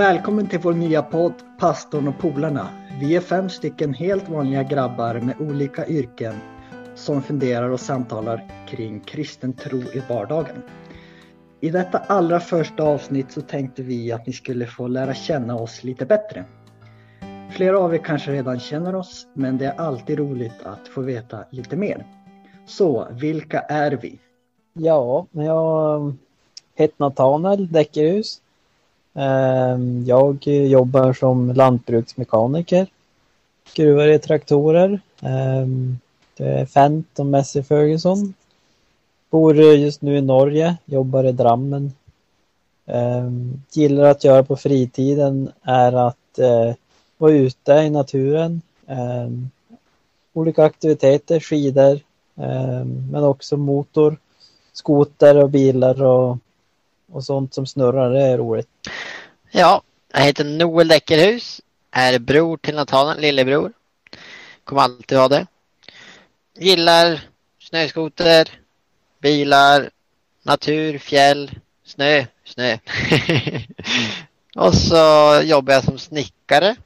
Välkommen till vår nya podd Pastorn och polarna. Vi är fem stycken helt vanliga grabbar med olika yrken som funderar och samtalar kring kristen tro i vardagen. I detta allra första avsnitt så tänkte vi att ni skulle få lära känna oss lite bättre. Flera av er kanske redan känner oss, men det är alltid roligt att få veta lite mer. Så, vilka är vi? Ja, jag heter Nathanael Däckerhus. Ehm, jag jobbar som lantbruksmekaniker. Skruvar i traktorer. Ehm, det är Fent och Messi Ferguson. Bor just nu i Norge, jobbar i Drammen. Ehm, gillar att göra på fritiden är att eh, vara ute i naturen. Olika aktiviteter, skidor, men också motor, skoter och bilar och och sånt som snurrar, det är roligt. Ja, jag heter Noel Däckerhus, är bror till Natanael, lillebror. Kommer alltid ha det. Gillar snöskoter, bilar, natur, fjäll, snö, snö. och så jobbar jag som snickare.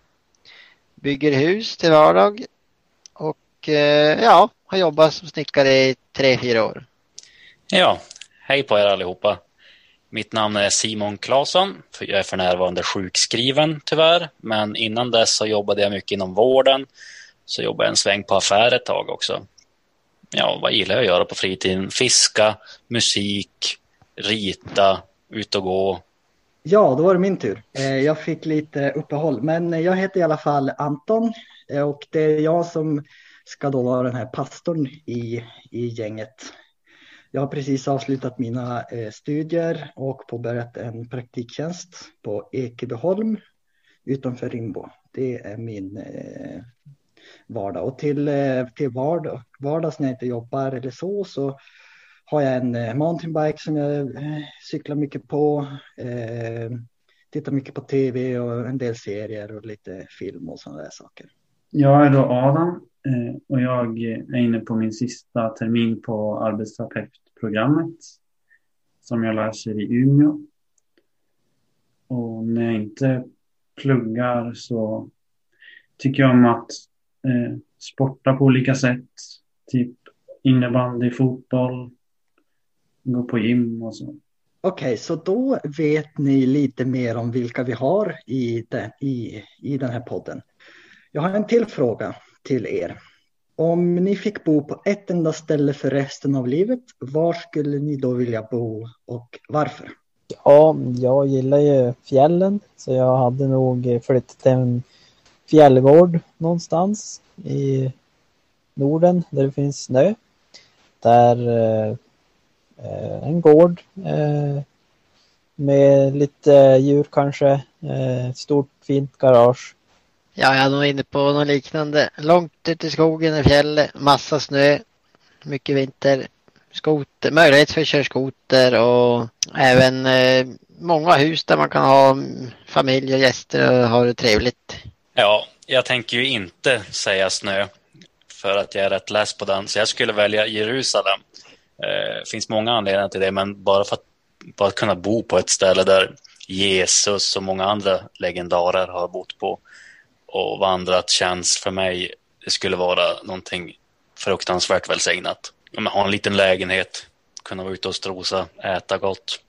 Bygger hus till vardag. Och eh, ja, har jobbat som snickare i tre, fyra år. Ja, hej på er allihopa. Mitt namn är Simon Claesson. Jag är för närvarande sjukskriven tyvärr, men innan dess så jobbade jag mycket inom vården. Så jobbade jag en sväng på affär ett tag också. Ja, vad gillar jag att göra på fritiden? Fiska, musik, rita, ut och gå. Ja, då var det min tur. Eh, jag fick lite uppehåll, men jag heter i alla fall Anton eh, och det är jag som ska då vara den här pastorn i, i gänget jag har precis avslutat mina eh, studier och påbörjat en praktiktjänst på Ekebyholm utanför Rimbo. Det är min eh, vardag och till, eh, till vardag, vardags när jag inte jobbar eller så så har jag en mountainbike som jag cyklar mycket på. tittar mycket på tv och en del serier och lite film och sådana där saker. Jag är då Adam Eh, och jag är inne på min sista termin på arbetsterapeutprogrammet som jag läser i Umeå. Och när jag inte pluggar så tycker jag om att eh, sporta på olika sätt. Typ innebandy, fotboll, gå på gym och så. Okej, okay, så då vet ni lite mer om vilka vi har i den, i, i den här podden. Jag har en till fråga till er. Om ni fick bo på ett enda ställe för resten av livet, var skulle ni då vilja bo och varför? Ja, jag gillar ju fjällen så jag hade nog flyttat till en fjällgård någonstans i Norden där det finns snö. Där eh, en gård eh, med lite djur kanske, eh, stort fint garage Ja, jag är nog inne på något liknande. Långt ut i skogen i fjället, massa snö, mycket vinter, skoter, möjlighet för att köra skoter och även eh, många hus där man kan ha familj och gäster och ha det trevligt. Ja, jag tänker ju inte säga snö för att jag är rätt läs på den, så jag skulle välja Jerusalem. Det eh, finns många anledningar till det, men bara för att, bara att kunna bo på ett ställe där Jesus och många andra legendarer har bott på och vandrat känns för mig, det skulle vara någonting fruktansvärt välsignat. Om ha en liten lägenhet, kunna vara ute och strosa, äta gott.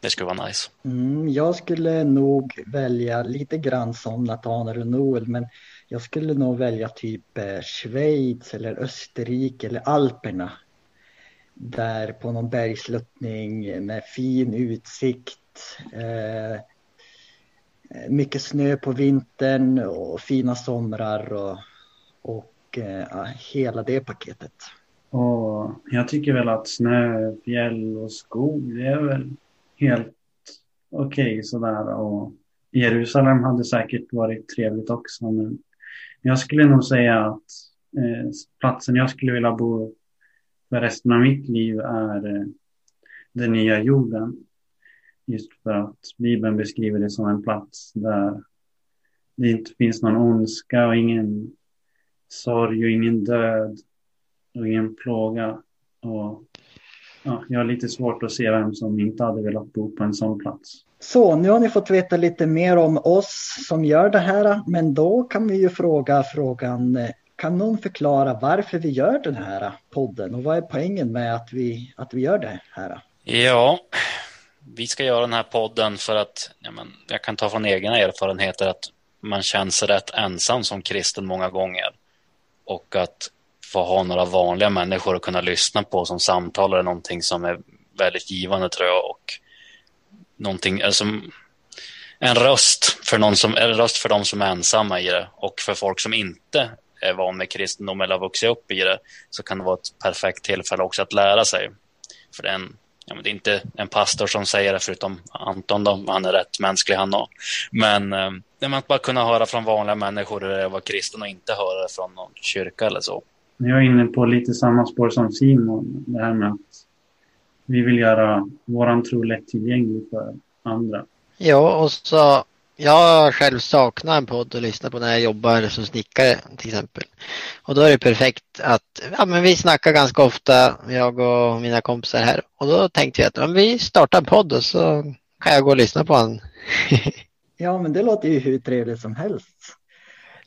Det skulle vara nice. Mm, jag skulle nog välja lite grann som Nathanael och Noel, men jag skulle nog välja typ eh, Schweiz eller Österrike eller Alperna. Där på någon bergsluttning med fin utsikt. Eh, Eh, mycket snö på vintern och fina somrar och, och eh, ja, hela det paketet. Och jag tycker väl att snö, fjäll och skog det är väl helt okej okay, sådär. Och Jerusalem hade säkert varit trevligt också. Men jag skulle nog säga att eh, platsen jag skulle vilja bo för resten av mitt liv är eh, den nya jorden. Just för att Bibeln beskriver det som en plats där det inte finns någon ondska och ingen sorg och ingen död och ingen plåga. Och, ja, jag har lite svårt att se vem som inte hade velat bo på en sån plats. Så nu har ni fått veta lite mer om oss som gör det här, men då kan vi ju fråga frågan, kan någon förklara varför vi gör den här podden och vad är poängen med att vi, att vi gör det här? Ja, vi ska göra den här podden för att, ja, men, jag kan ta från egna erfarenheter att man känns rätt ensam som kristen många gånger. Och att få ha några vanliga människor att kunna lyssna på som samtalar är någonting som är väldigt givande tror jag. Och någonting, alltså, en röst för någon som, en röst för de som är ensamma i det och för folk som inte är van med kristendom eller har vuxit upp i det så kan det vara ett perfekt tillfälle också att lära sig. För det är, en, ja, det är inte en pastor som säger det förutom Anton, då, han är rätt mänsklig han också. Men eh, det man bara kunna höra från vanliga människor hur det att vara kristen och inte höra det från någon kyrka eller så. Jag är inne på lite samma spår som Simon. Det här med att vi vill göra våran tro lättillgänglig för andra. Ja, och så jag själv saknar en podd att lyssna på när jag jobbar som snickare till exempel. Och då är det perfekt att ja, men vi snackar ganska ofta, jag och mina kompisar här. Och då tänkte jag att om vi startar en podd och så kan jag gå och lyssna på den. ja, men det låter ju hur trevligt som helst.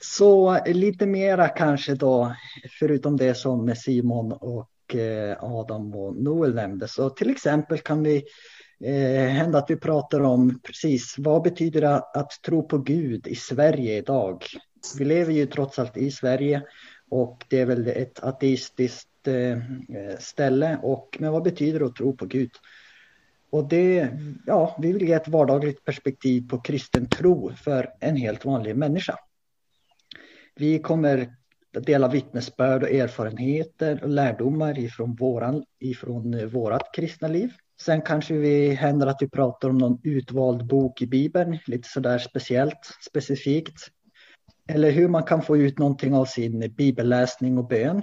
Så lite mera kanske då, förutom det som Simon och eh, Adam och Noel nämnde. Så till exempel kan vi eh, hända att vi pratar om precis vad betyder det att tro på Gud i Sverige idag? Vi lever ju trots allt i Sverige och det är väl ett ateistiskt eh, ställe. Och, men vad betyder det att tro på Gud? Och det, ja, vi vill ge ett vardagligt perspektiv på kristen tro för en helt vanlig människa. Vi kommer att dela vittnesbörd och erfarenheter och lärdomar ifrån, våran, ifrån eh, vårat kristna liv. Sen kanske vi händer att vi pratar om någon utvald bok i Bibeln, lite sådär speciellt, specifikt. Eller hur man kan få ut någonting av sin bibelläsning och bön.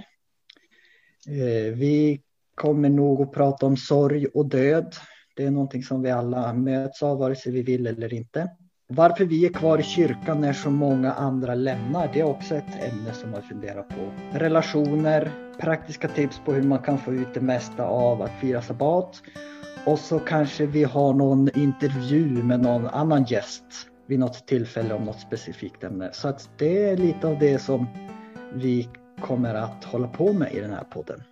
Eh, vi kommer nog att prata om sorg och död. Det är någonting som vi alla möts av, vare sig vi vill eller inte. Varför vi är kvar i kyrkan när så många andra lämnar, det är också ett ämne som man funderar på. Relationer, praktiska tips på hur man kan få ut det mesta av att fira sabbat och så kanske vi har någon intervju med någon annan gäst vid något tillfälle om något specifikt ämne. Så att det är lite av det som vi kommer att hålla på med i den här podden.